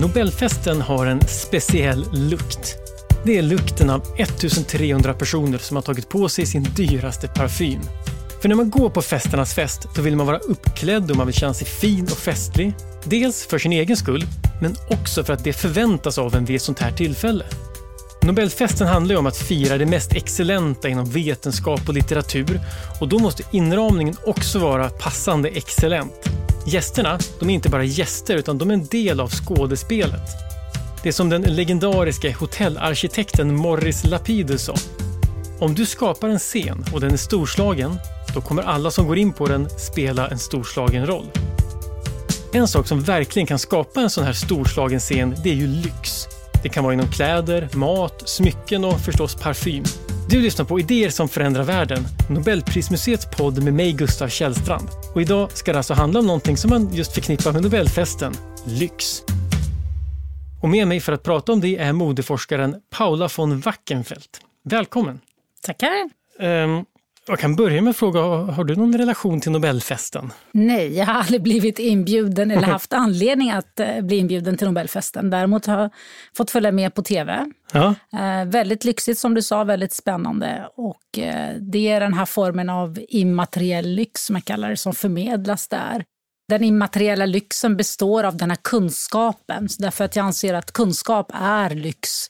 Nobelfesten har en speciell lukt. Det är lukten av 1300 personer som har tagit på sig sin dyraste parfym. För när man går på festernas fest, då vill man vara uppklädd och man vill känna sig fin och festlig. Dels för sin egen skull, men också för att det förväntas av en vid ett sånt här tillfälle. Nobelfesten handlar ju om att fira det mest excellenta inom vetenskap och litteratur och då måste inramningen också vara passande excellent. Gästerna, de är inte bara gäster utan de är en del av skådespelet. Det är som den legendariska hotellarkitekten Morris Lapidus sa. Om du skapar en scen och den är storslagen, då kommer alla som går in på den spela en storslagen roll. En sak som verkligen kan skapa en sån här storslagen scen, det är ju lyx. Det kan vara inom kläder, mat, smycken och förstås parfym. Du lyssnar på Idéer som förändrar världen, Nobelprismuseets podd med mig Gustav Källstrand. Och idag ska det alltså handla om någonting som man just förknippar med Nobelfesten, lyx. Och med mig för att prata om det är modeforskaren Paula von Wackenfeldt. Välkommen! Tackar! Um, jag kan börja med att fråga, har du någon relation till Nobelfesten? Nej, jag har aldrig blivit inbjuden eller haft anledning att eh, bli inbjuden till Nobelfesten. Däremot har jag fått följa med på tv. Ja. Eh, väldigt lyxigt som du sa, väldigt spännande. Och eh, det är den här formen av immateriell lyx som jag kallar det, som förmedlas där. Den immateriella lyxen består av den här kunskapen, därför att jag anser att kunskap är lyx.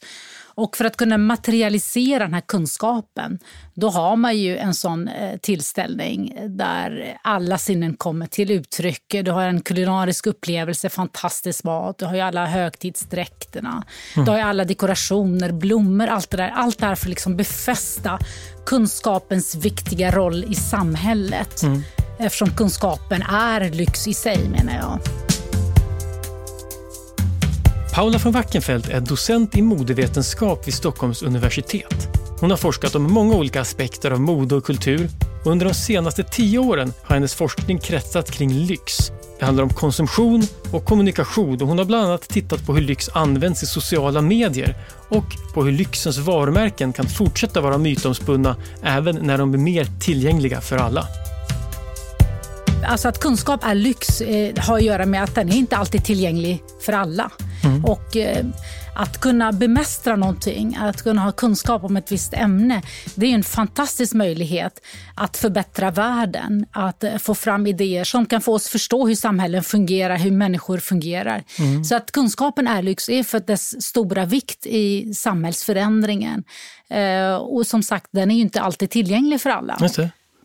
Och för att kunna materialisera den här kunskapen, då har man ju en sån eh, tillställning där alla sinnen kommer till uttryck. Du har en kulinarisk upplevelse, fantastisk mat, du har ju alla högtidsdräkterna, mm. du har ju alla dekorationer, blommor, allt det där. Allt det här för att liksom befästa kunskapens viktiga roll i samhället. Mm. Eftersom kunskapen är lyx i sig, menar jag. Paula von Wackenfeldt är docent i modevetenskap vid Stockholms universitet. Hon har forskat om många olika aspekter av mode och kultur och under de senaste tio åren har hennes forskning kretsat kring lyx. Det handlar om konsumtion och kommunikation och hon har bland annat tittat på hur lyx används i sociala medier och på hur lyxens varumärken kan fortsätta vara mytomspunna även när de blir mer tillgängliga för alla. Alltså att kunskap är lyx eh, har att göra med att den är inte alltid tillgänglig för alla. Mm. Och eh, att kunna bemästra någonting, att kunna ha kunskap om ett visst ämne, det är en fantastisk möjlighet att förbättra världen, att eh, få fram idéer som kan få oss förstå hur samhällen fungerar, hur människor fungerar. Mm. Så att kunskapen är lyx är för dess stora vikt i samhällsförändringen. Eh, och som sagt, den är ju inte alltid tillgänglig för alla.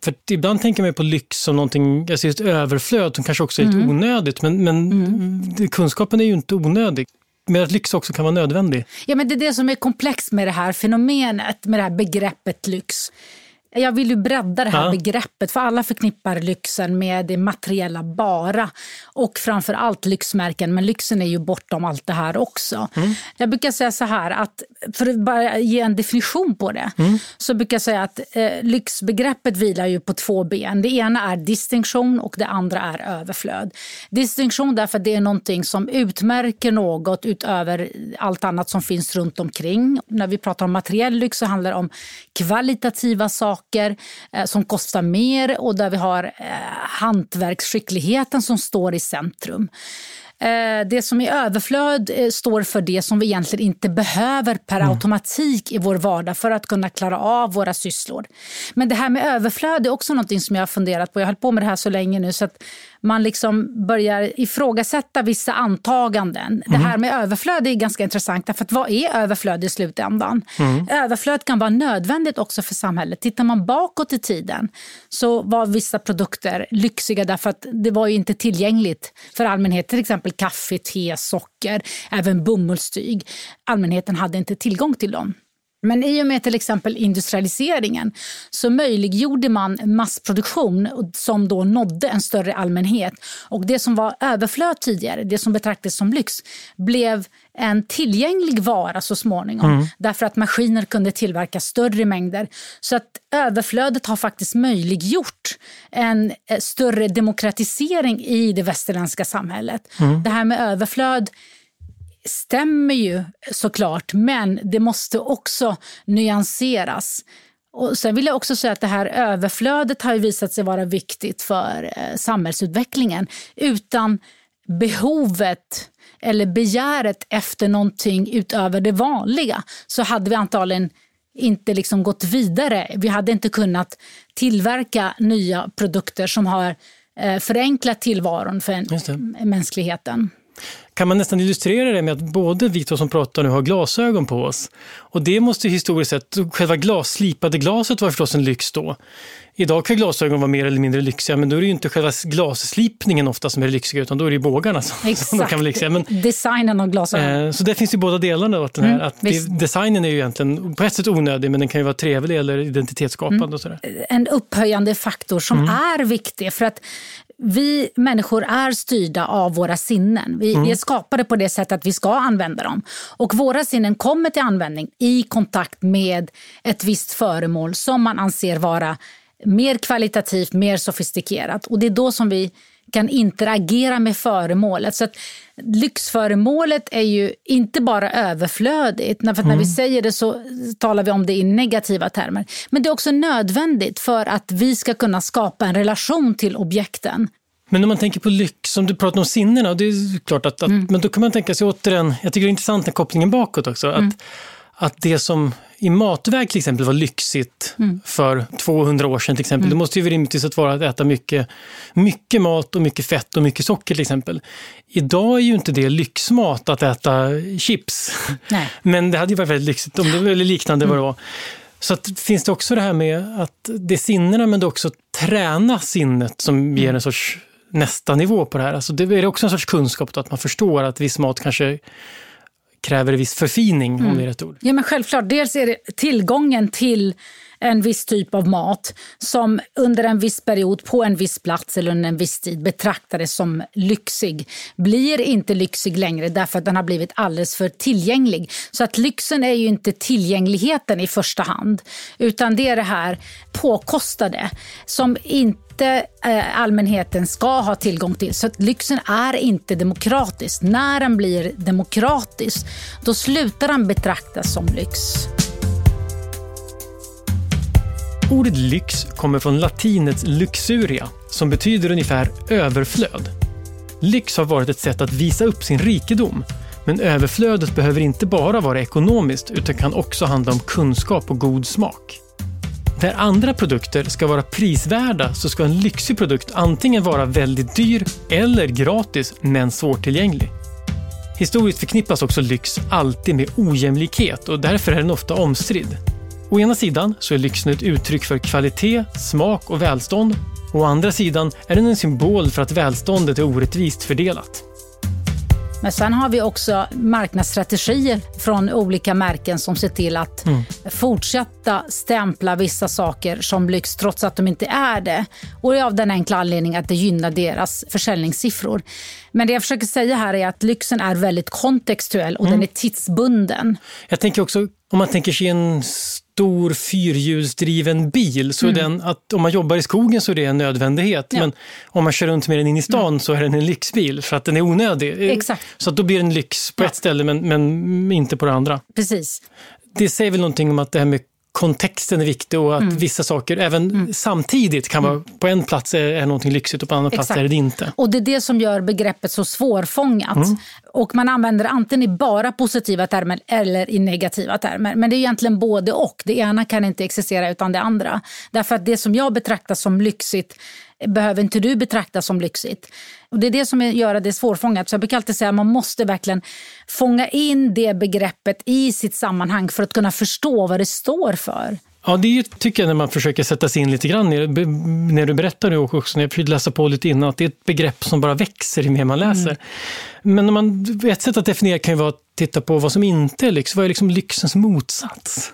För ibland tänker man på lyx som någonting, alltså ett överflöd som kanske också är lite mm. onödigt, men, men mm. kunskapen är ju inte onödig. Men att lyx också kan vara nödvändig. Ja, men det är det som är komplext med det här fenomenet, med det här begreppet lyx. Jag vill ju bredda det här ja. begreppet för alla förknippar lyxen med det materiella bara. Och framför allt lyxmärken, men lyxen är ju bortom allt det här också. Mm. Jag brukar säga så här att, för att bara ge en definition på det, mm. så brukar jag säga att eh, lyxbegreppet vilar ju på två ben. Det ena är distinktion och det andra är överflöd. Distinktion därför att det är någonting som utmärker något utöver allt annat som finns runt omkring. När vi pratar om materiell lyx så handlar det om kvalitativa saker saker eh, som kostar mer och där vi har eh, hantverksskickligheten som står i centrum. Eh, det som är överflöd eh, står för det som vi egentligen inte behöver per mm. automatik i vår vardag för att kunna klara av våra sysslor. Men det här med överflöd är också något som jag har funderat på. Jag har hållit på med det här så länge nu så att man liksom börjar ifrågasätta vissa antaganden. Mm. Det här med överflöd är ganska intressant. För vad är överflöd i slutändan? Mm. Överflöd kan vara nödvändigt också för samhället. Tittar man bakåt i tiden så var vissa produkter lyxiga därför att det var inte tillgängligt för allmänheten. Till exempel kaffe, te, socker, även bomullstyg. Allmänheten hade inte tillgång till dem. Men i och med till exempel industrialiseringen så möjliggjorde man massproduktion som då nådde en större allmänhet. Och det som var överflöd tidigare, det som betraktades som lyx, blev en tillgänglig vara så småningom. Mm. Därför att maskiner kunde tillverka större mängder. Så att överflödet har faktiskt möjliggjort en eh, större demokratisering i det västerländska samhället. Mm. Det här med överflöd stämmer ju såklart, men det måste också nyanseras. Och sen vill jag också säga att det här överflödet har visat sig vara viktigt för eh, samhällsutvecklingen. Utan behovet eller begäret efter någonting utöver det vanliga så hade vi antagligen inte liksom gått vidare. Vi hade inte kunnat tillverka nya produkter som har eh, förenklat tillvaron för mänskligheten kan man nästan illustrera det med att både vi två som pratar nu har glasögon på oss. Och det måste historiskt sett, själva glas, slipade glaset var förstås en lyx då. Idag kan glasögon vara mer eller mindre lyxiga, men då är det ju inte själva glasslipningen ofta som är lyxiga, utan då är det bågarna som, Exakt. som kan vara lyxiga. Men, Designen av glasögon. Eh, så det finns ju båda delarna. Då, den här, mm, att det, designen är ju egentligen på ett sätt onödig, men den kan ju vara trevlig eller identitetsskapande. Mm. Och sådär. En upphöjande faktor som mm. är viktig, för att vi människor är styrda av våra sinnen. Vi, mm. vi är skapade på det sättet att vi ska använda dem. Och våra sinnen kommer till användning i kontakt med ett visst föremål som man anser vara mer kvalitativt, mer sofistikerat. Och det är då som vi kan interagera med föremålet. Så lyxföremålet är ju inte bara överflödigt. För mm. När vi mm. säger det så talar vi om det i negativa termer. Men det är också nödvändigt för att vi ska kunna skapa en relation till objekten. Men om man tänker på lyx, som du pratar om sinnena, det är klart att, att mm. men då kan man tänka sig återigen, jag tycker det är intressant den kopplingen bakåt också, att, mm. Att det som i matväg till exempel var lyxigt mm. för 200 år sedan till exempel. Mm. Det måste ju rimligtvis vara att äta mycket, mycket mat och mycket fett och mycket socker till exempel. Idag är ju inte det lyxmat att äta chips. Nej. Men det hade ju varit väldigt lyxigt, om det var liknande mm. vad det var. Så att, finns det också det här med att det är sinnena men det också träna sinnet som mm. ger en sorts nästa nivå på det här. Alltså det är också en sorts kunskap då, att man förstår att viss mat kanske kräver viss förfining, mm. om det är rätt ord. Ja, men självklart. Dels är det tillgången till en viss typ av mat som under en viss period på en viss plats eller under en viss tid betraktades som lyxig blir inte lyxig längre därför att den har blivit alldeles för tillgänglig. Så att lyxen är ju inte tillgängligheten i första hand utan det är det här påkostade som inte eh, allmänheten ska ha tillgång till. Så att lyxen är inte demokratisk. När den blir demokratisk, då slutar den betraktas som lyx. Ordet lyx kommer från latinets luxuria, som betyder ungefär överflöd. Lyx har varit ett sätt att visa upp sin rikedom, men överflödet behöver inte bara vara ekonomiskt utan kan också handla om kunskap och god smak. Där andra produkter ska vara prisvärda så ska en lyxig produkt antingen vara väldigt dyr eller gratis men svårtillgänglig. Historiskt förknippas också lyx alltid med ojämlikhet och därför är den ofta omstridd. Å ena sidan så är lyxen ett uttryck för kvalitet, smak och välstånd. Å andra sidan är den en symbol för att välståndet är orättvist fördelat. Men sen har vi också marknadsstrategier från olika märken som ser till att mm. fortsätta stämpla vissa saker som lyx trots att de inte är det. Och det är av den enkla anledningen att det gynnar deras försäljningssiffror. Men det jag försöker säga här är att lyxen är väldigt kontextuell och mm. den är tidsbunden. Jag tänker också, om man tänker sig en stor fyrhjulsdriven bil så mm. den att om man jobbar i skogen så är det en nödvändighet. Ja. Men om man kör runt med den in i stan mm. så är den en lyxbil för att den är onödig. Exakt. Så då blir den lyx på ja. ett ställe men, men inte på det andra. Precis. Det säger väl någonting om att det här med kontexten är viktig och att mm. vissa saker även mm. samtidigt kan vara, mm. på en plats är, är någonting lyxigt och på en annan Exakt. plats är det inte. Och det är det som gör begreppet så svårfångat. Mm. Och man använder antingen i bara positiva termer eller i negativa termer. Men det är egentligen både och. Det ena kan inte existera utan det andra. Därför att det som jag betraktar som lyxigt behöver inte du betrakta som lyxigt. Och Det är det som gör att det är svårfångat. Så jag brukar alltid säga att man måste verkligen fånga in det begreppet i sitt sammanhang för att kunna förstå vad det står för. Ja, det tycker jag när man försöker sätta sig in lite grann när du berättar nu och också när jag försökte läsa på lite innan, att det är ett begrepp som bara växer ju mer man läser. Mm. Men när man, ett sätt att definiera kan ju vara att titta på vad som inte är lyx. Vad är liksom lyxens motsats?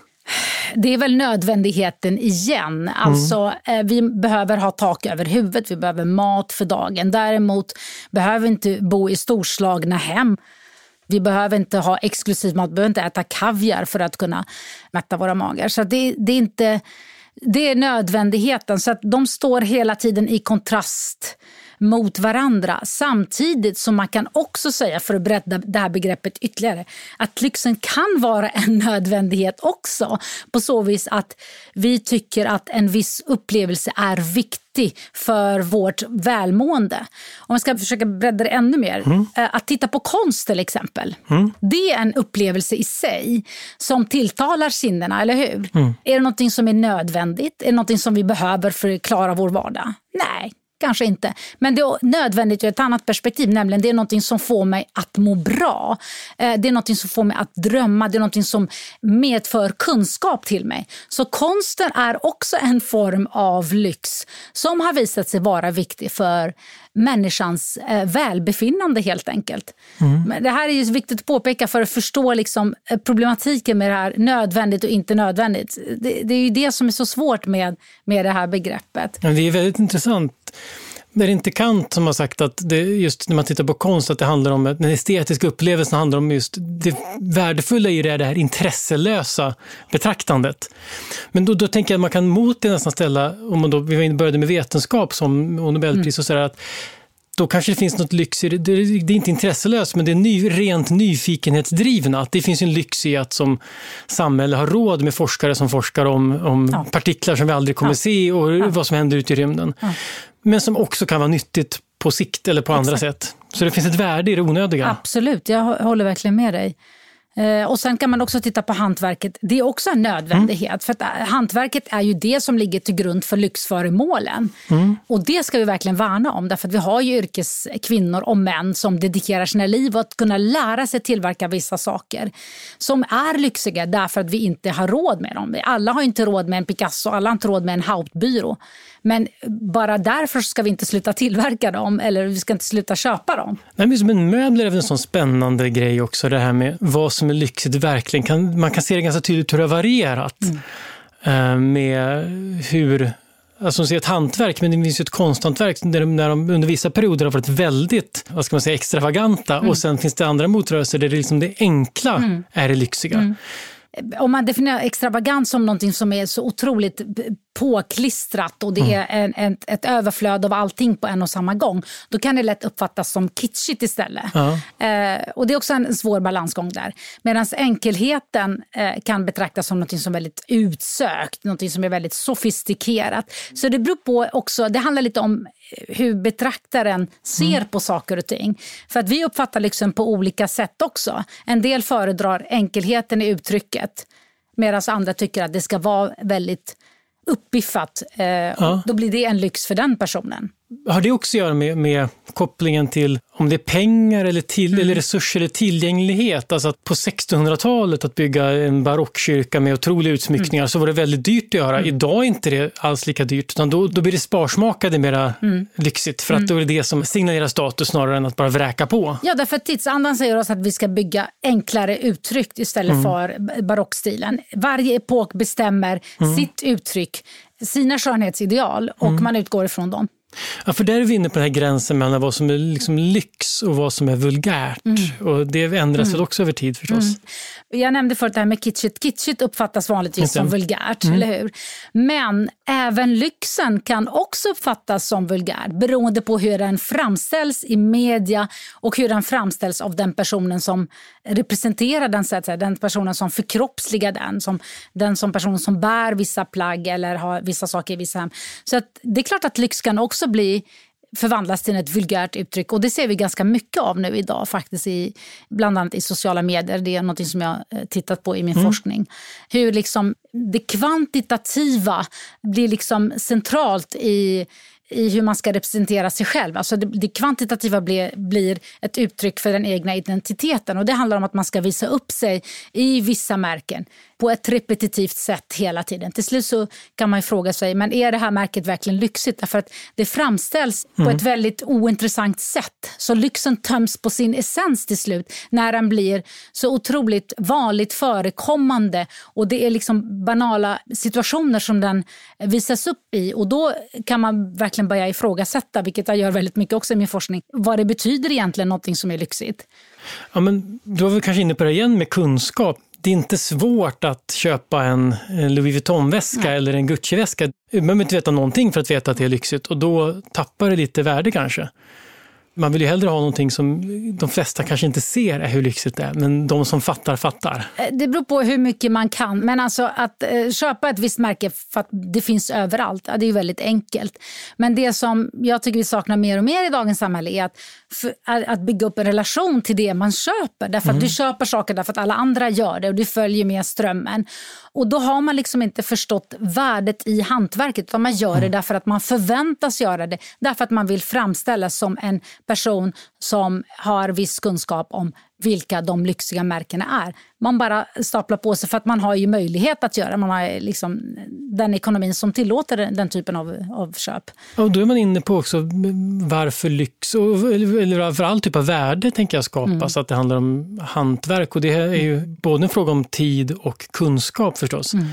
det är väl nödvändigheten igen. Mm. Alltså, mm. Vi behöver ha tak över huvudet, vi behöver mat för dagen. Däremot behöver vi inte bo i storslagna hem. Vi behöver inte ha exklusiv mat, vi behöver inte äta kaviar för att kunna mätta våra magar. Så det, det, är inte, det är nödvändigheten. Så att de står hela tiden i kontrast mot varandra. Samtidigt som man kan också säga, för att bredda det här begreppet ytterligare, att lyxen kan vara en nödvändighet också. På så vis att vi tycker att en viss upplevelse är viktig för vårt välmående. Om man ska försöka bredda det ännu mer. Mm. Eh, att titta på konst till exempel. Mm. Det är en upplevelse i sig som tilltalar sinnena, eller hur? Mm. Är det något som är nödvändigt? Är det något som vi behöver för att klara vår vardag? Nej, Kanske inte. Men det är nödvändigt ur ett annat perspektiv. Nämligen det är något som får mig att må bra. Eh, det är något som får mig att drömma. Det är något som medför kunskap till mig. Så konsten är också en form av lyx som har visat sig vara viktig för människans eh, välbefinnande helt enkelt. Mm. Men det här är ju viktigt att påpeka för att förstå liksom, eh, problematiken med det här nödvändigt och inte nödvändigt. Det, det är ju det som är så svårt med, med det här begreppet. Ja, det är väldigt intressant. Det är inte Kant som har sagt att det, just när man tittar på konst att det handlar om den estetiska upplevelsen handlar om just det värdefulla i det, det här intresselösa betraktandet. Men då, då tänker jag att man kan mot det nästan ställa, om man då, vi började med vetenskap som och Nobelpris och sådär, att då kanske det finns något lyx i det. Det är inte intresselöst, men det är ny, rent nyfikenhetsdrivna. det finns en lyx i att som samhälle ha råd med forskare som forskar om, om ja. partiklar som vi aldrig kommer ja. se och ja. vad som händer ute i rymden. Men som också kan vara nyttigt på sikt eller på Exakt. andra sätt. Så det finns ett värde i det onödiga. Absolut, jag håller verkligen med dig. Eh, och Sen kan man också titta på hantverket. Det är också en nödvändighet. Mm. För att eh, Hantverket är ju det som ligger till grund för lyxföremålen. Mm. Och Det ska vi verkligen värna om. Därför att Vi har ju yrkeskvinnor och män som dedikerar sina liv åt att kunna lära sig tillverka vissa saker som är lyxiga därför att vi inte har råd med dem. Alla har inte råd med en Picasso, alla har inte råd med en Hautbyrå. Men bara därför ska vi inte sluta tillverka dem eller vi ska inte sluta köpa dem. Nej, men som en möbel är en sån spännande grej också. Det här med vad som är lyxigt verkligen. Kan, man kan se det ganska tydligt hur det har varierat. Mm. Uh, med hur Alltså, ett hantverk, men det finns ju ett konsthantverk där de, när de under vissa perioder har varit väldigt vad ska man säga, extravaganta mm. och sen finns det andra motrörelser där det, liksom det enkla mm. är det lyxiga. Mm om man definierar extravagans som något som är så otroligt påklistrat och det mm. är en, en, ett överflöd av allting på en och samma gång, då kan det lätt uppfattas som kitschigt istället. Ja. Eh, och Det är också en svår balansgång där. Medan enkelheten eh, kan betraktas som något som är väldigt utsökt, något som är väldigt sofistikerat. Så det beror på också, det handlar lite om hur betraktaren ser mm. på saker och ting. För att vi uppfattar liksom på olika sätt också. En del föredrar enkelheten i uttrycket medan andra tycker att det ska vara väldigt uppiffat. Eh, ja. Då blir det en lyx för den personen. Har det också att göra med, med kopplingen till om det är pengar eller, till, mm. eller resurser eller tillgänglighet? Alltså att på 1600-talet att bygga en barockkyrka med otroliga utsmyckningar mm. så var det väldigt dyrt att göra. Mm. Idag är inte det alls lika dyrt, utan då, då blir det sparsmakade mera mm. lyxigt för att mm. då är det det som signalerar status snarare än att bara vräka på. Ja, därför att tidsandan säger oss att vi ska bygga enklare uttryck istället mm. för barockstilen. Varje epok bestämmer sitt uttryck, sina skönhetsideal och man utgår ifrån dem. Ja, för där är vi inne på den här gränsen mellan vad som är liksom lyx och vad som är vulgärt. Mm. Och det ändras mm. väl också över tid förstås. Mm. Jag nämnde förut det här med kitschigt. Kitschigt uppfattas vanligtvis som vulgärt, mm. eller hur? Men även lyxen kan också uppfattas som vulgär beroende på hur den framställs i media och hur den framställs av den personen som representerar den, så att säga, den personen som förkroppsligar den. Som, den som personen som bär vissa plagg eller har vissa saker i vissa hem. Så att det är klart att lyx kan också bli förvandlas till ett vulgärt uttryck. Och Det ser vi ganska mycket av nu idag, faktiskt i, bland annat i sociala medier. Det är något som jag eh, tittat på i min mm. forskning. Hur liksom det kvantitativa blir liksom centralt i i hur man ska representera sig själv. Alltså det, det kvantitativa blir, blir, ett uttryck för den egna identiteten. Och Det handlar om att man ska visa upp sig i vissa märken på ett repetitivt sätt hela tiden. Till slut så kan man fråga sig, men är det här märket verkligen lyxigt? Därför att det framställs mm. på ett väldigt ointressant sätt. Så lyxen töms på sin essens till slut när den blir så otroligt vanligt förekommande. Och det är liksom banala situationer som den visas upp i. Och då kan man verkligen börja ifrågasätta, vilket jag gör väldigt mycket också i min forskning, vad det betyder egentligen någonting som är lyxigt. Ja, men du var väl kanske inne på det igen med kunskap. det är inte svårt att köpa en Louis Vuitton-väska eller en Gucci-väska. Man behöver inte veta någonting för att veta att det är lyxigt och då tappar det lite värde kanske man vill ju hellre ha någonting som de flesta kanske inte ser är hur lyxigt det är, men de som fattar, fattar. Eh, det beror på hur mycket man kan. Men alltså att eh, köpa ett visst märke för att det finns överallt, ja, det är väldigt enkelt. Men det som jag tycker vi saknar mer och mer i dagens samhälle är att, att bygga upp en relation till det man köper. Därför att mm. du köper saker därför att alla andra gör det och du följer med strömmen. Och då har man liksom inte förstått värdet i hantverket utan man gör det mm. därför att man förväntas göra det. Därför att man vill framställas som en person som har viss kunskap om vilka de lyxiga märkena är. Man bara staplar på sig för att man har ju möjlighet att göra Man har liksom den ekonomin som tillåter den typen av, av köp. Och då är man inne på också varför lyx, eller för all typ av värde tänker jag skapas. Mm. Att det handlar om hantverk och det är ju mm. både en fråga om tid och kunskap förstås. Mm.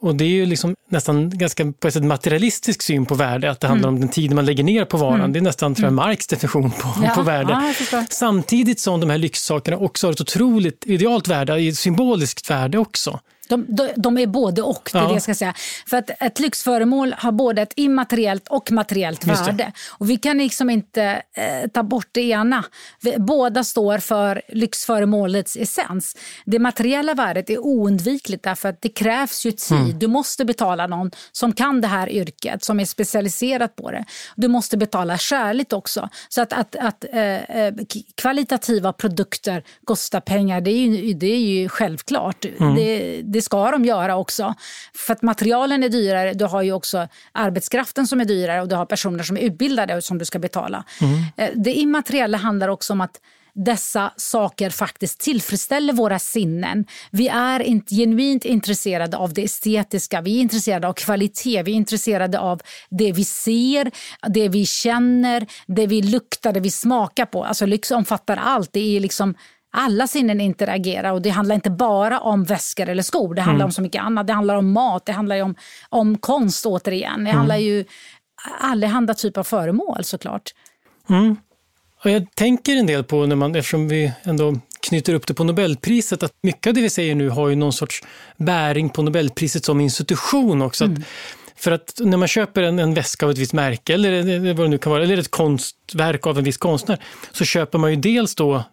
Och det är ju liksom nästan ganska på ett materialistisk syn på värde, att det handlar mm. om den tid man lägger ner på varan. Mm. Det är nästan tror jag, mm. Marx definition på, ja. på värde. Ja, Samtidigt som de här lyxsakerna också har ett otroligt idealt värde, ett symboliskt värde också. De, de, de, är både och. Det, ja. det jag ska säga. För att ett lyxföremål har både ett immateriellt och materiellt värde. Och vi kan liksom inte eh, ta bort det ena. Vi, båda står för lyxföremålets essens. Det materiella värdet är oundvikligt därför att det krävs ju tid. Mm. Du måste betala någon som kan det här yrket, som är specialiserad på det. Du måste betala skäligt också. Så att, att, att eh, eh kvalitativa produkter kostar pengar, det är ju, det är ju självklart. Mm. Det, det ska de göra också. För att materialen är dyrare, du har ju också arbetskraften som är dyrare och du har personer som är utbildade och som du ska betala. Mm. Eh, det immateriella handlar också om att dessa saker faktiskt tillfredsställer våra sinnen. Vi är inte genuint intresserade av det estetiska, vi är intresserade av kvalitet, vi är intresserade av det vi ser, det vi känner, det vi luktar, det vi smakar på. Alltså lyx omfattar allt. Det är liksom alla sinnen interagerar och det handlar inte bara om väskor eller skor. Det handlar mm. om så mycket annat. Det handlar om mat, det handlar om, om konst återigen. Det mm. handlar ju allehanda typer av föremål såklart. Mm. Och jag tänker en del på, när man, eftersom vi ändå knyter upp det på Nobelpriset, att mycket av det vi säger nu har ju någon sorts bäring på Nobelpriset som institution också. Mm. Att, för att när man köper en, en väska av ett visst märke eller vad det nu kan vara, eller ett konstverk av en viss konstnär, så köper man ju dels då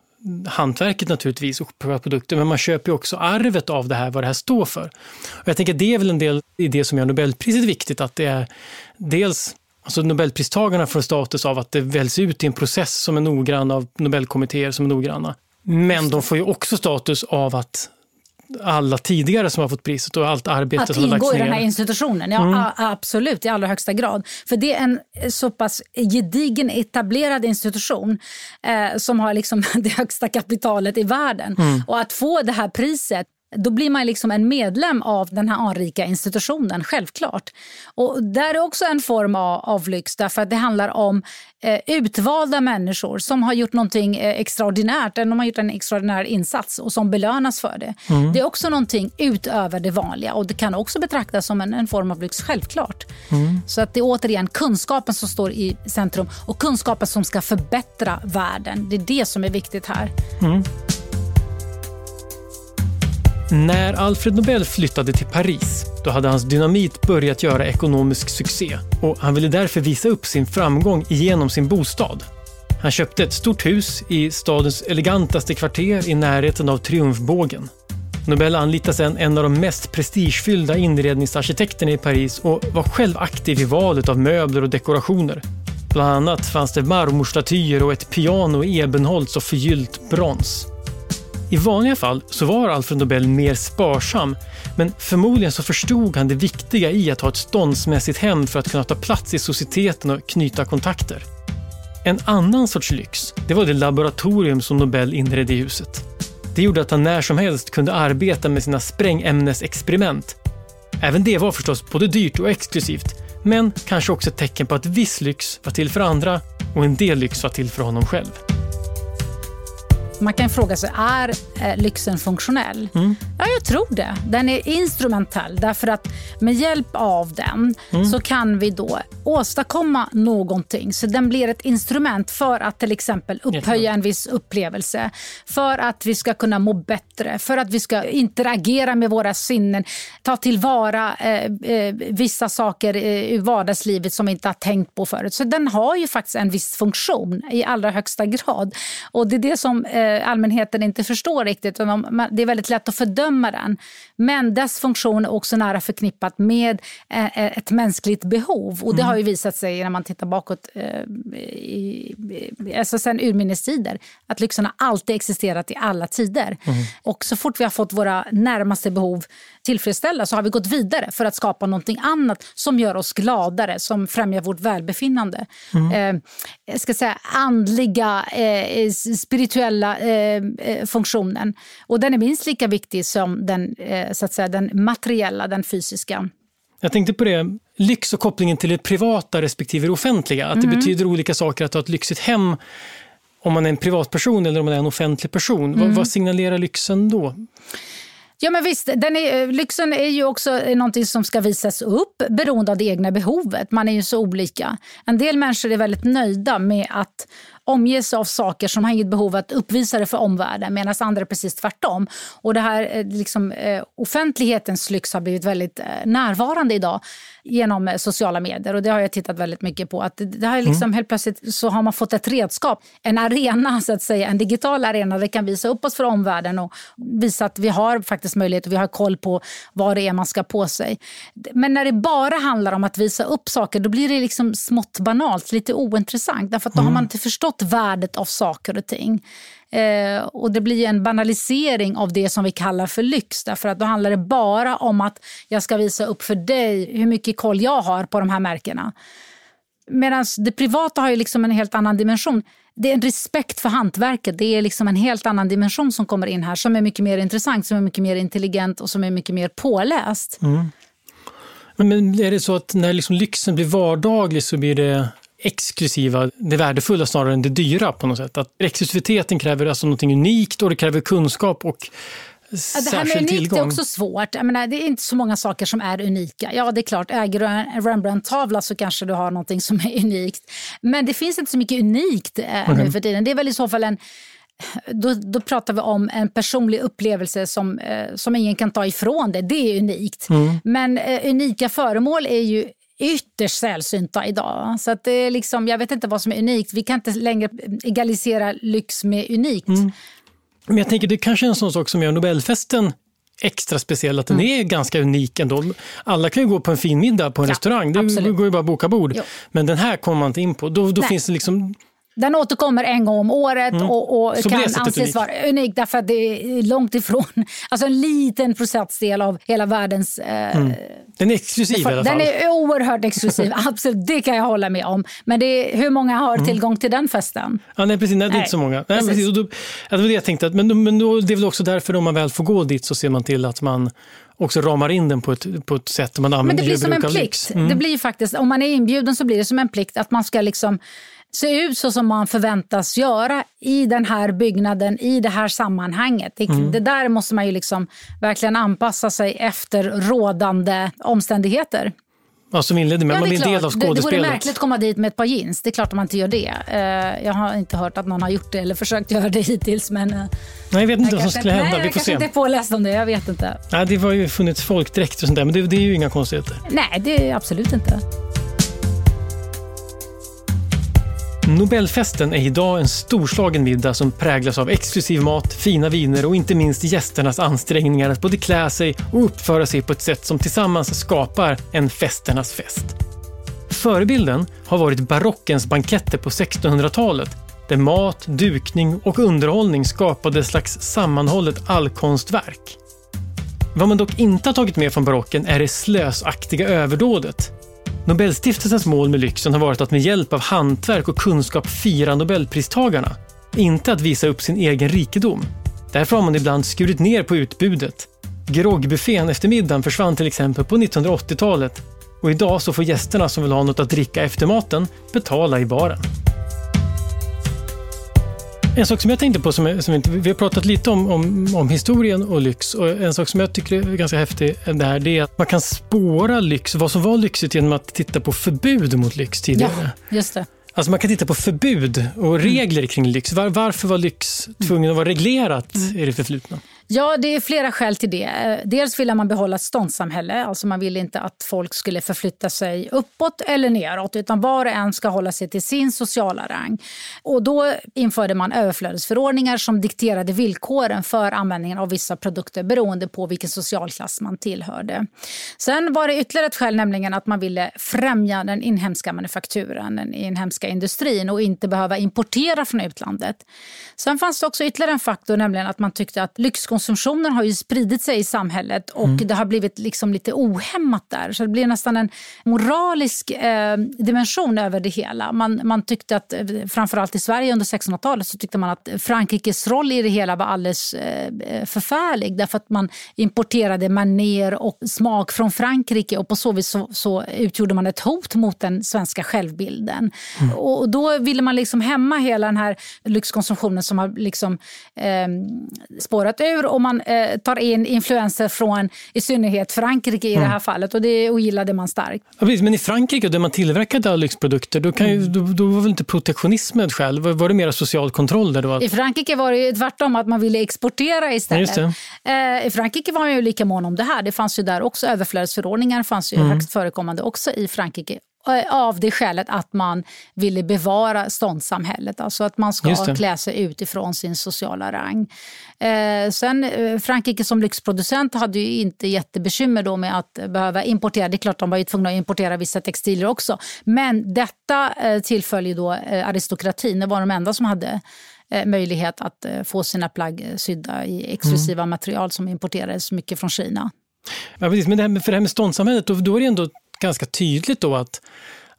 hantverket naturligtvis och produkter, men man köper ju också arvet av det här, vad det här står för. Och jag tänker att det är väl en del i det som gör Nobelpriset viktigt, att det är dels Alltså Nobelpristagarna får status av att det väljs ut i en process som är noggrann av Nobelkommittéer som är noggranna. Men de får ju också status av att alla tidigare som har fått priset och allt arbete att som har lagts ner. Att ingå i den här institutionen, ja mm. absolut i allra högsta grad. För det är en så pass gedigen etablerad institution eh, som har liksom det högsta kapitalet i världen. Mm. Och att få det här priset då blir man liksom en medlem av den här anrika institutionen, självklart. Och där är också en form av, av lyx, därför att det handlar om eh, utvalda människor som har gjort någonting eh, extraordinärt, de har gjort en extraordinär insats och som belönas för det. Mm. Det är också någonting utöver det vanliga och det kan också betraktas som en, en form av lyx, självklart. Mm. Så att det är återigen kunskapen som står i centrum och kunskapen som ska förbättra världen. Det är det som är viktigt här. Mm. När Alfred Nobel flyttade till Paris, då hade hans dynamit börjat göra ekonomisk succé och han ville därför visa upp sin framgång genom sin bostad. Han köpte ett stort hus i stadens elegantaste kvarter i närheten av Triumfbågen. Nobel anlitade sedan en av de mest prestigefyllda inredningsarkitekterna i Paris och var själv aktiv i valet av möbler och dekorationer. Bland annat fanns det marmorstatyer och ett piano i ebenholts och förgyllt brons. I vanliga fall så var Alfred Nobel mer sparsam, men förmodligen så förstod han det viktiga i att ha ett ståndsmässigt hem för att kunna ta plats i societeten och knyta kontakter. En annan sorts lyx, det var det laboratorium som Nobel inredde i huset. Det gjorde att han när som helst kunde arbeta med sina sprängämnesexperiment. Även det var förstås både dyrt och exklusivt, men kanske också ett tecken på att viss lyx var till för andra och en del lyx var till för honom själv. Man kan fråga sig, är eh, lyxen funktionell? Mm. Ja, jag tror det. Den är instrumentell därför att med hjälp av den mm. så kan vi då åstadkomma någonting. Så den blir ett instrument för att till exempel upphöja en viss upplevelse. För att vi ska kunna må bättre, för att vi ska interagera med våra sinnen, ta tillvara eh, eh, vissa saker i vardagslivet som vi inte har tänkt på förut. Så den har ju faktiskt en viss funktion i allra högsta grad. Och det är det som eh, allmänheten inte förstår riktigt. De, det är väldigt lätt att fördöma den. Men dess funktion är också nära förknippat med eh, eh ett mänskligt behov. Och det mm. har ju visat sig när man tittar bakåt eh, i, alltså sen urminnes tider att lyxen har alltid existerat i alla tider. Mm. Och så fort vi har fått våra närmaste behov tillfredsställda så har vi gått vidare för att skapa någonting annat som gör oss gladare, som främjar vårt välbefinnande. Mm. Eh, jag ska säga andliga, eh, spirituella eh, eh, funktionen. Och den är minst lika viktig som den, eh, så att säga, den materiella, den fysiska. Jag tänkte på det, lyx och kopplingen till det privata respektive det offentliga. Att det mm. betyder olika saker att ha ett lyxigt hem om man är en privatperson eller om man är en offentlig person. Mm. Vad, vad signalerar lyxen då? Ja men visst, den är, lyxen är ju också någonting som ska visas upp beroende av det egna behovet. Man är ju så olika. En del människor är väldigt nöjda med att omges av saker som har inget behov att uppvisa det för omvärlden medan andra är precis tvärtom. Och det här eh, liksom, eh, offentlighetens lyx har blivit väldigt eh, närvarande idag genom sociala medier och det har jag tittat väldigt mycket på. Att det här liksom, mm. Helt plötsligt så har man fått ett redskap, en arena, så att säga, en digital arena där vi kan visa upp oss för omvärlden och visa att vi har faktiskt möjlighet och vi har koll på vad det är man ska på sig. Men när det bara handlar om att visa upp saker då blir det liksom smått banalt, lite ointressant. Därför att då mm. har man inte förstått värdet av saker och ting. Eh, och Det blir en banalisering av det som vi kallar för lyx. Därför att Då handlar det bara om att jag ska visa upp för dig hur mycket koll jag har på de här märkena. Medan det privata har ju liksom en helt annan dimension. Det är en respekt för hantverket. Det är liksom en helt annan dimension som kommer in här som är mycket mer intressant, som är mycket mer intelligent och som är mycket mer påläst. Mm. Men är det så att när liksom lyxen blir vardaglig så blir det exklusiva, det värdefulla snarare än det dyra på något sätt. Att exklusiviteten kräver alltså något unikt och det kräver kunskap och Ja, det här med unikt tillgång. är också svårt. Jag menar, det är inte så många saker som är unika. Ja, det är klart, äger du en Rembrandt-tavla så kanske du har något som är unikt. Men det finns inte så mycket unikt eh, okay. nu för tiden. Det är väl i så fall en då, då pratar vi om en personlig upplevelse som, eh, som ingen kan ta ifrån dig. Det är unikt. Mm. Men eh, unika föremål är ju ytterst sällsynta idag. Så att det är liksom, jag vet inte vad som är unikt. Vi kan inte längre egalisera lyx med unikt. Mm. Men jag tänker det kanske är en sån sak som gör Nobelfesten extra speciell, att den mm. är ganska unik ändå. Alla kan ju gå på en fin middag på en ja, restaurang, det absolut. går ju bara att boka bord. Jo. Men den här kommer man inte in på. Då, då finns det liksom den återkommer en gång om året mm. och, och kan anses unik. vara unik därför att det är långt ifrån, alltså en liten procentdel av hela världens... Eh, mm. Den är exklusiv i alla fall. Den är oerhört exklusiv, absolut. Det kan jag hålla med om. Men det är, hur många har mm. tillgång till den festen? Ja, nej, precis. Nej, det är inte så många. Nej, precis. Då, det var det jag tänkte. Att, men men då, det är väl också därför om man väl får gå dit så ser man till att man också ramar in den på ett, på ett sätt man använder Men det blir som en plikt. Mm. Det blir faktiskt, om man är inbjuden så blir det som en plikt att man ska liksom se ut så som man förväntas göra i den här byggnaden, i det här sammanhanget. Det, mm. det där måste man ju liksom verkligen anpassa sig efter rådande omständigheter. Ja, som inledde med, ja, man blir en del av skådespelet. Det, det vore märkligt att komma dit med ett par jeans. Det är klart att man inte gör det. Uh, jag har inte hört att någon har gjort det eller försökt göra det hittills. Men, uh, nej, jag vet inte vad som skulle hända. Nej, Vi får. Jag kanske inte är påläst om det. Jag vet inte. Nej, det har ju funnits folkdräkter och sånt där, men det, det är ju inga konstigheter. Nej, det är absolut inte. Nobelfesten är idag en storslagen middag som präglas av exklusiv mat, fina viner och inte minst gästernas ansträngningar att både klä sig och uppföra sig på ett sätt som tillsammans skapar en festernas fest. Förebilden har varit barockens banketter på 1600-talet där mat, dukning och underhållning skapade ett slags sammanhållet allkonstverk. Vad man dock inte har tagit med från barocken är det slösaktiga överdådet Nobelstiftelsens mål med lyxen har varit att med hjälp av hantverk och kunskap fira Nobelpristagarna, inte att visa upp sin egen rikedom. Därför har man ibland skurit ner på utbudet. Groggbuffén efter middagen försvann till exempel på 1980-talet och idag så får gästerna som vill ha något att dricka efter maten betala i baren. En sak som jag tänkte på, som, som vi har pratat lite om, om, om, historien och lyx och en sak som jag tycker är ganska häftig det här, det är att man kan spåra lyx, vad som var lyxigt genom att titta på förbud mot lyx tidigare. Ja, just det. Alltså man kan titta på förbud och regler mm. kring lyx. Var, varför var lyx tvungen att vara reglerat mm. i det förflutna? Ja, det är flera skäl till det. Eh, dels ville man behålla ett ståndssamhälle. Alltså man ville inte att folk skulle förflytta sig uppåt eller neråt utan var och en ska hålla sig till sin sociala rang. Och då införde man överflödesförordningar som dikterade villkoren för användningen av vissa produkter beroende på vilken socialklass man tillhörde. Sen var det ytterligare ett skäl, nämligen att man ville främja den inhemska manufakturen, den inhemska industrin och inte behöva importera från utlandet. Sen fanns det också ytterligare en faktor, nämligen att man tyckte att lyxkonsumtion konsumtionen har ju spridit sig i samhället och mm. det har blivit liksom lite ohämmat där. Så det blir nästan en moralisk eh, dimension över det hela. Man, man tyckte att, eh, framförallt i Sverige under 1600-talet, så tyckte man att Frankrikes roll i det hela var alldeles eh, förfärlig. Därför att man importerade maner och smak från Frankrike och på så vis så, så utgjorde man ett hot mot den svenska självbilden. Mm. Och då ville man liksom hämma hela den här lyxkonsumtionen som har liksom, eh, spårat ur kultur och man eh, tar in influenser från i synnerhet Frankrike i mm. det här fallet och det ogillade man starkt. Ja, men i Frankrike där man tillverkade lyxprodukter, då, kan ju, mm. då, då, var väl inte protektionism ett skäl? Var, var det mer social kontroll? Där då? I Frankrike var det tvärtom, att man ville exportera istället. Ja, eh, I Frankrike var man ju lika mån om det här. Det fanns ju där också överflödsförordningar, fanns ju mm. högst förekommande också i Frankrike av det skälet att man ville bevara ståndssamhället. Alltså att man ska klä sig utifrån sin sociala rang. Eh, sen eh, Frankrike som lyxproducent hade ju inte jättebekymmer då med att behöva importera. Det är klart de var ju tvungna att importera vissa textilier också. Men detta eh, tillföll ju då eh, aristokratin. Det var de enda som hade eh, möjlighet att få sina plagg sydda i exklusiva mm. material som importerades mycket från Kina. Ja, precis. Men det här med, för det här med ståndssamhället, då, då är det ändå ganska tydligt då att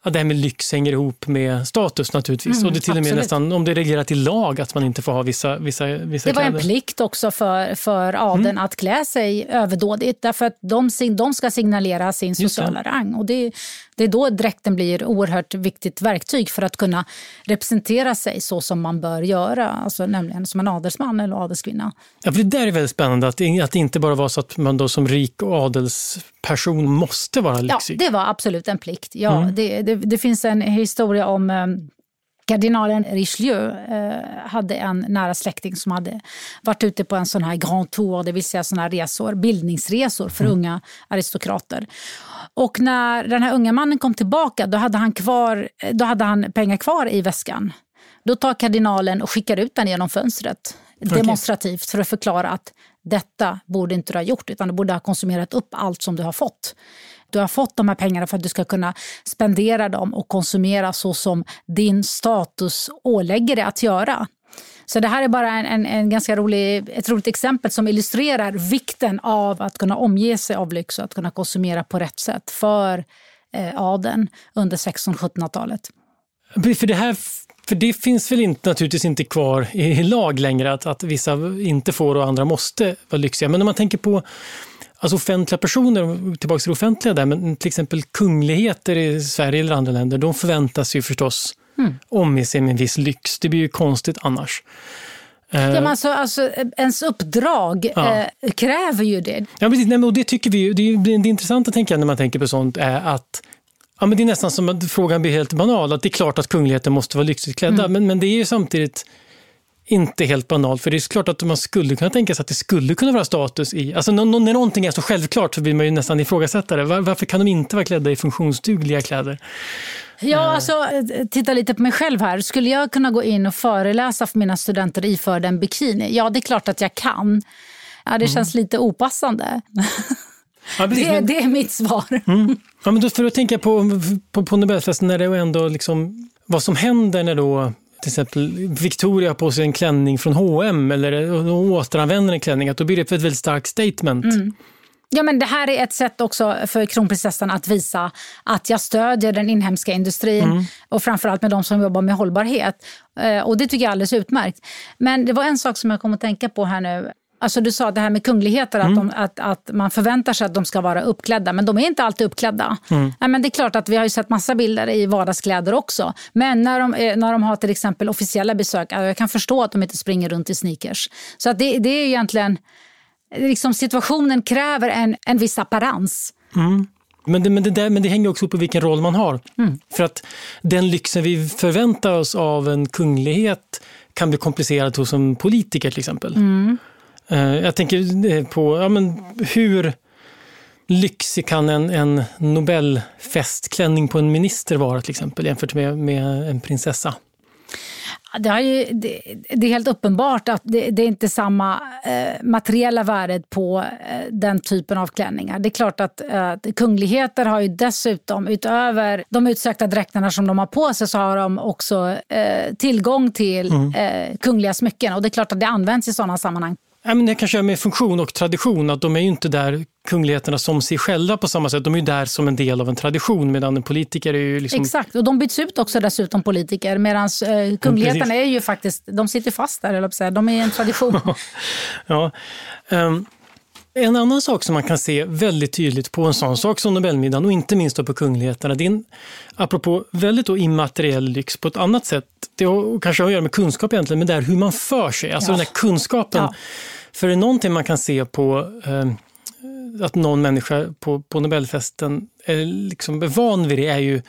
att det här med lyx hänger ihop med status naturligtvis. Mm, och det till och med nästan, om det är reglerat i lag att man inte får ha vissa, vissa, vissa Det var kläder. en plikt också för, för adeln mm. att klä sig överdådigt därför att de, de ska signalera sin sociala rang. Och det, det är då dräkten blir oerhört viktigt verktyg för att kunna representera sig så som man bör göra, alltså nämligen som en adelsman eller adelskvinna. Ja, för det där är väldigt spännande, att, att det inte bara var så att man då som rik och adelsperson måste vara lyxig. Ja, det var absolut en plikt. Ja, mm. det, det, det, finns en historia om eh, Kardinalen Richelieu eh, hade en nära släkting som hade varit ute på en sån här grand tour, det vill säga såna resor, bildningsresor för mm. unga aristokrater. Och när den här unga mannen kom tillbaka då hade han, kvar, då hade han pengar kvar i väskan. Då tar kardinalen och skickar ut den genom fönstret okay. demonstrativt för att förklara att detta borde inte du ha gjort utan du borde ha konsumerat upp allt som du har fått. Du har fått de här pengarna för att du ska kunna spendera dem och konsumera så som din status ålägger dig att göra. Så det här är bara en, en, en, ganska rolig, ett roligt exempel som illustrerar vikten av att kunna omge sig av lyx och att kunna konsumera på rätt sätt för eh, adeln under 1600-1700-talet. För det, här, för det finns väl inte, naturligtvis inte kvar i lag längre att, att vissa inte får och andra måste vara lyxiga. Men om man tänker på alltså offentliga personer, tillbaka till det offentliga där, men till exempel kungligheter i Sverige eller andra länder, de förväntas ju förstås mm. omge sig med en viss lyx. Det blir ju konstigt annars. Ja, men alltså, alltså, ens uppdrag ja. eh, kräver ju det. Ja, precis. Nej, men, och det tycker vi det, är, det intressanta tänker jag, när man tänker på sånt är att ja, men det är nästan som att frågan blir helt banal. Att det är klart att kungligheten måste vara lyxigt klädda, mm. men, men det är ju samtidigt inte helt banalt. För det är klart att man skulle kunna tänka sig att det skulle kunna vara status i... Alltså när någonting är så självklart så vill man ju nästan ifrågasätta det. Varför kan de inte vara klädda i funktionsdugliga kläder? Ja, eh. alltså, titta lite på mig själv här. Skulle jag kunna gå in och föreläsa för mina studenter iförd en bikini? Ja, det är klart att jag kan. Ja, det mm. känns lite opassande. Ja, precis, det, men... det, är mitt svar. Mm. Ja, men då, för att tänka på, på, på Nobelfesten, när det ändå liksom, vad som händer när då till exempel Victoria har på sig en klänning från H&M eller återanvänder en klänning, att då blir det ett väldigt starkt statement. Mm. Ja, men det här är ett sätt också för kronprinsessan att visa att jag stödjer den inhemska industrin mm. och framförallt med de som jobbar med hållbarhet. Eh, och Det tycker jag är alldeles utmärkt. Men det var en sak som jag kom att tänka på här nu. Alltså du sa det här med kungligheter, mm. att, de, att, att man förväntar sig att de ska vara uppklädda, men de är inte alltid uppklädda. Mm. Ja, men det är klart att vi har ju sett massa bilder i vardagskläder också. Men när de, eh, när de har till exempel officiella besök, jag kan förstå att de inte springer runt i sneakers. Så att det, det är egentligen, liksom situationen kräver en, en viss apparens. Mm. Men det, men, det där, men det hänger också upp på vilken roll man har. Mm. För att den lyxen vi förväntar oss av en kunglighet kan bli komplicerad hos en politiker till exempel. Mm. Eh, jag tänker på ja, men hur lyxig kan en, en Nobelfestklänning på en minister vara till exempel jämfört med, med en prinsessa? Det, har ju, det, det, är helt uppenbart att det, det är inte samma eh, materiella värdet på eh, den typen av klänningar. Det är klart att eh, kungligheter har ju dessutom, utöver de utsökta dräkterna som de har på sig, så har de också eh, tillgång till mm. Eh, kungliga smycken. Och det är klart att det används i sådana sammanhang. Ja, men det kanske har med funktion och tradition, att de är ju inte där kungligheterna som sig själva på samma sätt. De är ju där som en del av en tradition medan en politiker är ju liksom... Exakt, och de byts ut också dessutom politiker medan eh, kungligheterna är ju faktiskt, de sitter fast där, eller De är en tradition. ja. Um, en annan sak som man kan se väldigt tydligt på en sån sak som Nobelmiddagen och inte minst på kungligheterna, det är en, apropå väldigt immateriell lyx på ett annat sätt, det har kanske har att göra med kunskap egentligen, men det är hur man för sig, alltså ja. den här kunskapen. Ja för det är någonting man kan se på eh, att någon människa på, på Nobelfesten är liksom van vid det är ju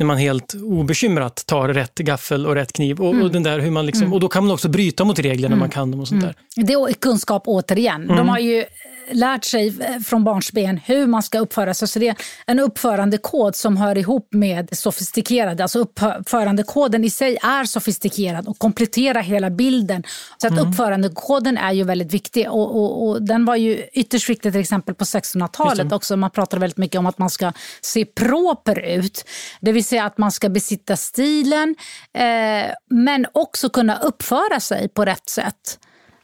när man helt obekymrat tar rätt gaffel och rätt kniv. Och, mm. och den där hur man liksom, mm. och då kan man också bryta mot reglerna mm. man kan dem. och sånt där. Mm. Det är kunskap återigen. De mm. har ju lärt sig från barnsben hur man ska uppföra sig. Så det är en uppförandekod som hör ihop med sofistikerade. Alltså uppförandekoden i sig är sofistikerad och kompletterar hela bilden. Så att mm. uppförandekoden är ju väldigt viktig och, och, och, den var ju ytterst viktig till exempel på 1600-talet också. Man pratade väldigt mycket om att man ska se proper ut. Det vill säga att man ska besitta stilen eh, men också kunna uppföra sig på rätt sätt.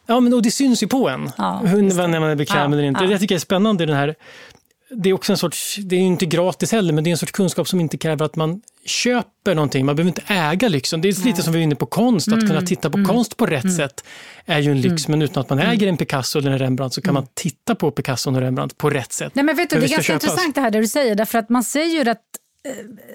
Ja, men och det syns ju på en, ja, när man är bekväm eller inte. Ja. Det tycker jag är spännande. Den här, det är också en sorts, det är inte gratis heller, men det är en sorts kunskap som inte kräver att man köper någonting. Man behöver inte äga lyxen. Det är lite som vi var inne på konst, att mm, kunna titta på mm, konst på rätt mm, sätt är ju en lyx, mm. men utan att man äger en Picasso eller en Rembrandt så kan mm. man titta på Picasso och Rembrandt på rätt sätt. Nej, men vet du, det är ganska intressant det här det du säger, därför att man säger ju att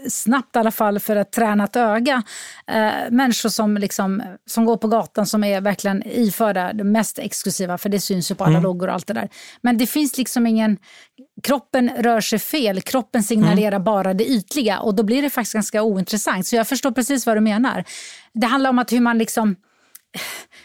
snabbt i alla fall för ett tränat öga. Eh, människor som, liksom, som går på gatan som är verkligen iförda det mest exklusiva, för det syns ju på alla mm. loggor och allt det där. Men det finns liksom ingen... Kroppen rör sig fel, kroppen signalerar mm. bara det ytliga och då blir det faktiskt ganska ointressant. Så jag förstår precis vad du menar. Det handlar om att hur man liksom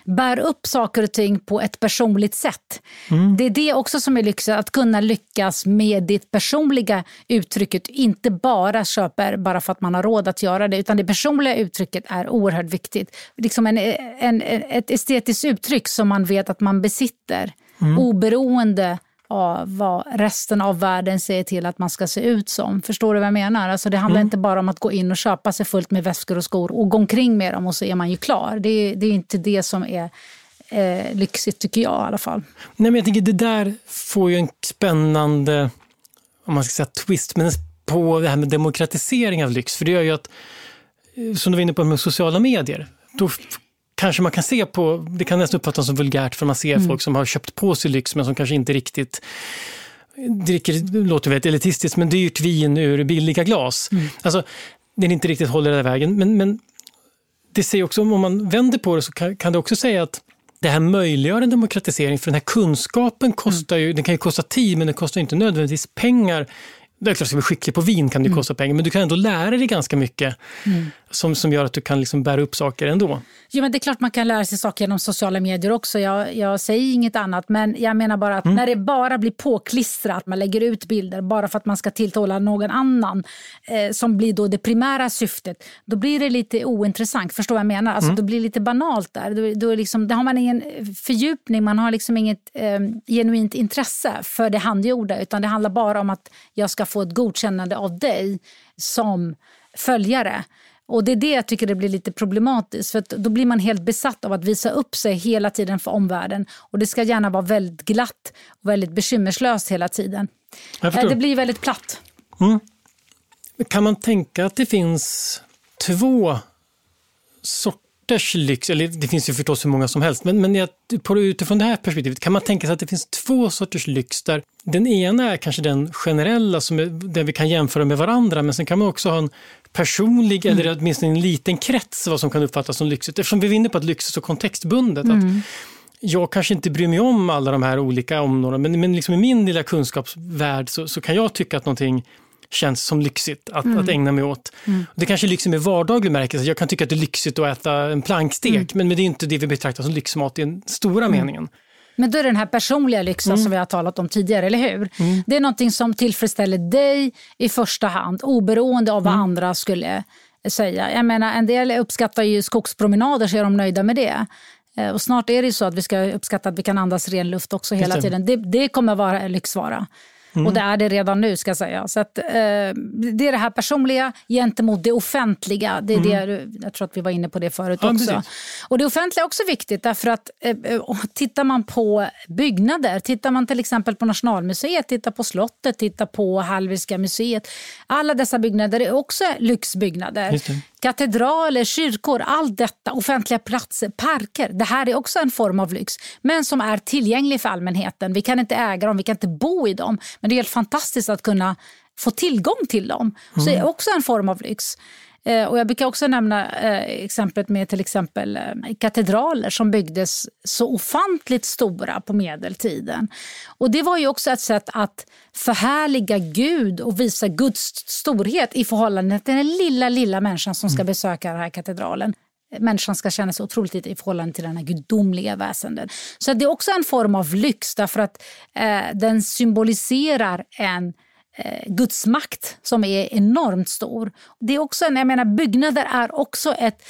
bär upp saker och ting på ett personligt sätt. Mm. Det är det också som är lyxigt, att kunna lyckas med ditt personliga uttrycket. Inte bara köper bara för att man har råd att göra det, utan det personliga uttrycket är oerhört viktigt. Liksom en, en, ett estetiskt uttryck som man vet att man besitter, mm. oberoende av vad resten av världen säger till att man ska se ut som. Förstår du vad jag menar? Alltså det handlar mm. inte bara om att gå in och köpa sig fullt med väskor och skor och gå omkring med dem och så är man ju klar. Det är, det är inte det som är eh, lyxigt tycker jag i alla fall. Nej, men jag tänker det där får ju en spännande om man ska säga twist men på det här med demokratisering av lyx. För det gör ju att, eh, som du var inne på med sociala medier, då kanske man kan se på, det kan nästan uppfattas som vulgärt för man ser mm. folk som har köpt på sig lyx men som kanske inte riktigt dricker, det låter väldigt elitistiskt, men dyrt vin ur billiga glas. Mm. Alltså, den inte riktigt håller den vägen. Men, men det säger också, om man vänder på det så kan, kan det också säga att det här möjliggör en demokratisering, för den här kunskapen kostar ju, den kan ju kosta tid, men den kostar inte nödvändigtvis pengar det är klart, ska bli skicklig på vin kan det mm. kosta pengar, men du kan ändå lära dig ganska mycket mm. Som, som gör att du kan liksom bära upp saker ändå. Jo, men det är klart man kan lära sig saker genom sociala medier också. Jag, jag säger inget annat, men jag menar bara att mm. när det bara blir påklistrat, man lägger ut bilder bara för att man ska tilltala någon annan, eh, som blir då det primära syftet, då blir det lite ointressant. Förstår vad jag menar? Alltså, mm. Då blir det lite banalt där. Då, då, liksom, då har man ingen fördjupning, man har liksom inget eh, genuint intresse för det handgjorda, utan det handlar bara om att jag ska få ett godkännande av dig som följare. Och Det är det jag tycker det blir lite problematiskt. För Då blir man helt besatt av att visa upp sig hela tiden för omvärlden. Och Det ska gärna vara väldigt glatt och väldigt bekymmerslöst hela tiden. Det blir väldigt platt. Mm. Kan man tänka att det finns två sorter sorters lyx, eller det finns ju förstås hur många som helst, men, men på, utifrån det här perspektivet kan man tänka sig att det finns två sorters lyx där den ena är kanske den generella, som är, där vi kan jämföra med varandra, men sen kan man också ha en personlig mm. eller åtminstone en liten krets vad som kan uppfattas som lyxigt. Eftersom vi vinner på att lyx är så kontextbundet. Mm. Att jag kanske inte bryr mig om alla de här olika områdena, men, men liksom i min lilla kunskapsvärld så, så kan jag tycka att någonting känns som lyxigt att, mm. att ägna mig åt. Mm. Det kanske är lyxigt med vardaglig märkelse. Jag kan tycka att det är lyxigt att äta en plankstek, mm. men, men det är inte det vi betraktar som lyxmat i den stora mm. meningen. Men då är det den här personliga lyxen mm. som vi har talat om tidigare, eller hur? Mm. Det är någonting som tillfredsställer dig i första hand, oberoende av vad mm. andra skulle säga. Jag menar, en del uppskattar ju skogspromenader, så är de nöjda med det. Eh, och snart är det så att vi ska uppskatta att vi kan andas ren luft också hela tiden. Det, det kommer vara en lyxvara. Mm. Och det är det redan nu ska jag säga. Så att, eh, det är det här personliga gentemot det offentliga. Det är mm. det, jag tror att vi var inne på det förut ja, också. Precis. Och det offentliga är också viktigt därför att eh, eh, tittar man på byggnader, tittar man till exempel på Nationalmuseet, tittar på slottet, tittar på Hallwylska museet. Alla dessa byggnader är också lyxbyggnader katedraler, kyrkor, allt detta, offentliga platser, parker. Det här är också en form av lyx, men som är tillgänglig för allmänheten. Vi kan inte äga dem, vi kan inte bo i dem, men det är helt fantastiskt att kunna få tillgång till dem. Så det är mm. också en form av lyx. Eh, och jag brukar också nämna eh, exemplet med till exempel eh, katedraler som byggdes så ofantligt stora på medeltiden. Och det var ju också ett sätt att förhärliga Gud och visa Guds storhet i förhållande till den lilla, lilla människan som ska mm. besöka den här katedralen människan ska känna sig otroligt lite i förhållande till den här gudomliga väsenden. Så det är också en form av lyx därför att eh, den symboliserar en Guds makt som är enormt stor. Det är också en, jag menar, byggnader är också ett,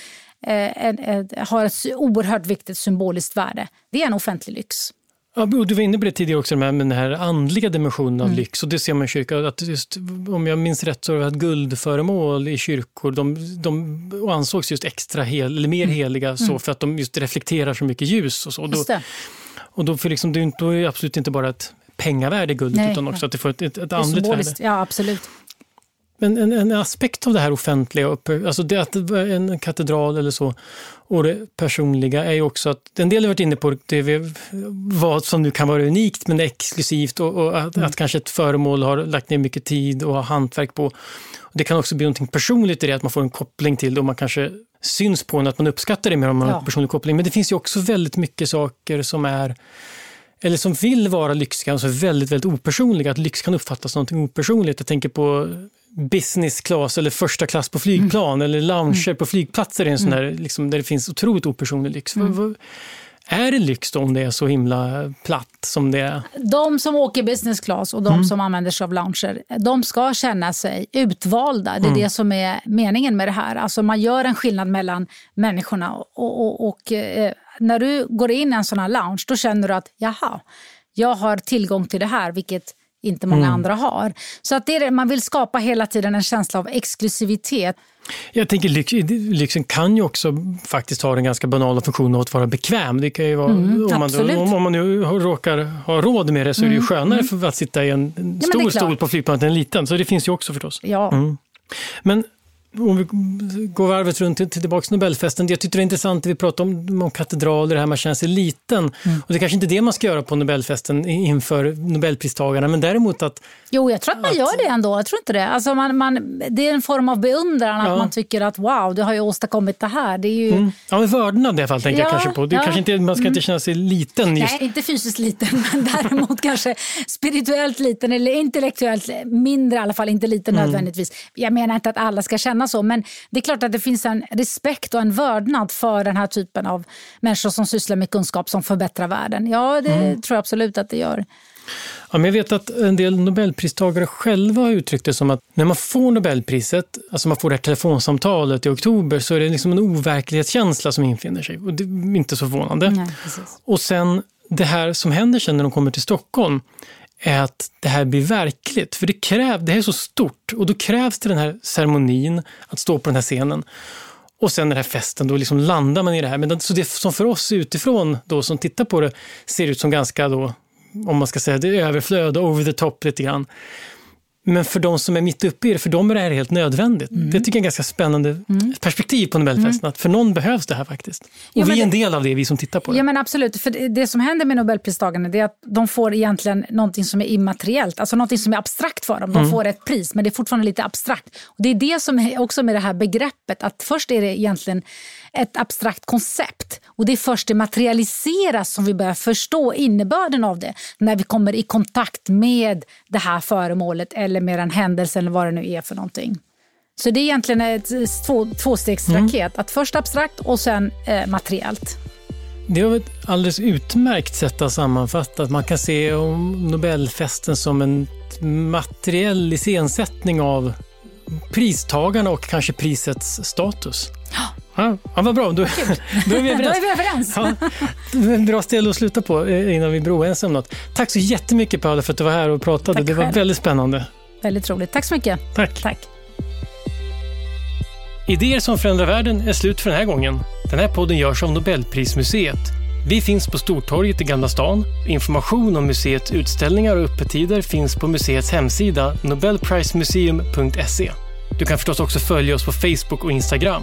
eh, en, ett, har ett oerhört viktigt symboliskt värde. Det är en offentlig lyx. Ja, du var inne på det tidigare också, med den här andliga dimensionen av mm. lyx. Och det ser man i kyrkan. Att just, om jag minns rätt så var det guldföremål i kyrkor. De, de ansågs just extra hel, eller mer mm. heliga så mm. för att de just reflekterar så mycket ljus. och så. Då, och då, för liksom, det är absolut inte bara ett pengavärde guldet Nej, utan också att det får ett, ett, ett andligt värde. Ja, absolut. Men en, en, aspekt av det här offentliga, alltså det att en katedral eller så, och det personliga är ju också att en del har varit inne på det vi, vad som nu kan vara unikt men exklusivt och, och att, mm. att, kanske ett föremål har lagt ner mycket tid och har hantverk på. Det kan också bli något personligt i det, att man får en koppling till det och man kanske syns på en att man uppskattar det mer om man ja. har en personlig koppling. Men det finns ju också väldigt mycket saker som är eller som vill vara lyxiga är väldigt, väldigt opersonliga. Att lyx kan uppfattas som något opersonligt. Jag tänker på business class eller första klass på flygplan mm. eller lounger mm. på flygplatser en sån mm. där, liksom, där det finns otroligt opersonlig lyx. Mm. Är det lyx då om det är så himla platt som det är? De som åker business class och de mm. som använder sig av lounger, de ska känna sig utvalda. Det är mm. det som är meningen med det här. Alltså man gör en skillnad mellan människorna och, och, och eh, när du går in i en sån här lounge, då känner du att jaha, jag har tillgång till det här, vilket inte många mm. andra har. Så att det är, man vill skapa hela tiden en känsla av exklusivitet. Jag tänker lyx, lyxen kan ju också faktiskt ha den ganska banala funktionen att vara bekväm. Det kan ju vara, mm, om, man då, om, man nu råkar ha råd med det så är det ju mm, skönare mm. för att sitta i en ja, stor stol på flygplanet än en liten. Så det finns ju också förstås. Ja. Mm. Men om vi går varvet runt till, tillbaka till Nobelfesten. Jag tyckte det var intressant att vi pratade om, om katedraler, det här man känner sig liten. Mm. Och det är kanske inte det man ska göra på Nobelfesten inför Nobelpristagarna, men däremot att... Jo, jag tror att man att, gör det ändå. Jag tror inte det. Alltså man, man, det är en form av beundran, ja. att man tycker att wow, du har ju åstadkommit det här. Det är ju... Mm. Ja, men vördnad i alla fall tänker ja, jag kanske på. Det ja. kanske inte, man ska mm. inte känna sig liten. Just. Nej, inte fysiskt liten, men däremot kanske spirituellt liten eller intellektuellt mindre i alla fall, inte liten mm. nödvändigtvis. Jag menar inte att alla ska känna så, men det är klart att det finns en respekt och en vördnad för den här typen av människor som sysslar med kunskap som förbättrar världen. Ja, det mm. tror jag absolut att det gör. Ja, men jag vet att en del nobelpristagare själva har uttryckt det som att när man får Nobelpriset, alltså man får det här telefonsamtalet i oktober, så är det liksom en overklighetskänsla som infinner sig. Och det är inte så förvånande. Nej, och sen det här som händer sen när de kommer till Stockholm, är att det här blir verkligt. För det, kräv, det här är så stort och då krävs det den här ceremonin, att stå på den här scenen. Och sen den här festen, då liksom landar man i det här. Men så det som för oss utifrån då, som tittar på det ser ut som ganska, då, om man ska säga det, överflöd och over the top lite grann. Men för de som är mitt uppe i det, för dem är det här helt nödvändigt. Mm. Det tycker jag är ett ganska spännande mm. perspektiv på Nobelfesten. Mm. Att för någon behövs det här faktiskt. Och ja, vi är en del av det, vi som tittar på det. Ja men absolut, för det som händer med Nobelpristagarna är att de får egentligen någonting som är immateriellt, alltså någonting som är abstrakt för dem. De mm. får ett pris, men det är fortfarande lite abstrakt. Och det är det som är också med det här begreppet, att först är det egentligen ett abstrakt koncept. Och det är först det materialiseras som vi börjar förstå innebörden av det. När vi kommer i kontakt med det här föremålet eller med en händelse eller vad det nu är för någonting. Så det är egentligen ett två, tvåstegsraket. Mm. Att först abstrakt och sen eh, materiellt. Det är ett alldeles utmärkt sätt att sammanfatta. Man kan se Nobelfesten som en materiell iscensättning av pristagarna och kanske prisets status. Ja, ja, vad bra, då, då är vi överens. då är vi överens. Ja, bra ställe att sluta på eh, innan vi blir oense om något. Tack så jättemycket Paula för att du var här och pratade. Tack det var själv. väldigt spännande. Väldigt roligt. Tack så mycket. Tack. Tack. Idéer som förändrar världen är slut för den här gången. Den här podden görs av Nobelprismuseet. Vi finns på Stortorget i Gamla stan. Information om museets utställningar och öppettider finns på museets hemsida nobelprismuseum.se. Du kan förstås också följa oss på Facebook och Instagram.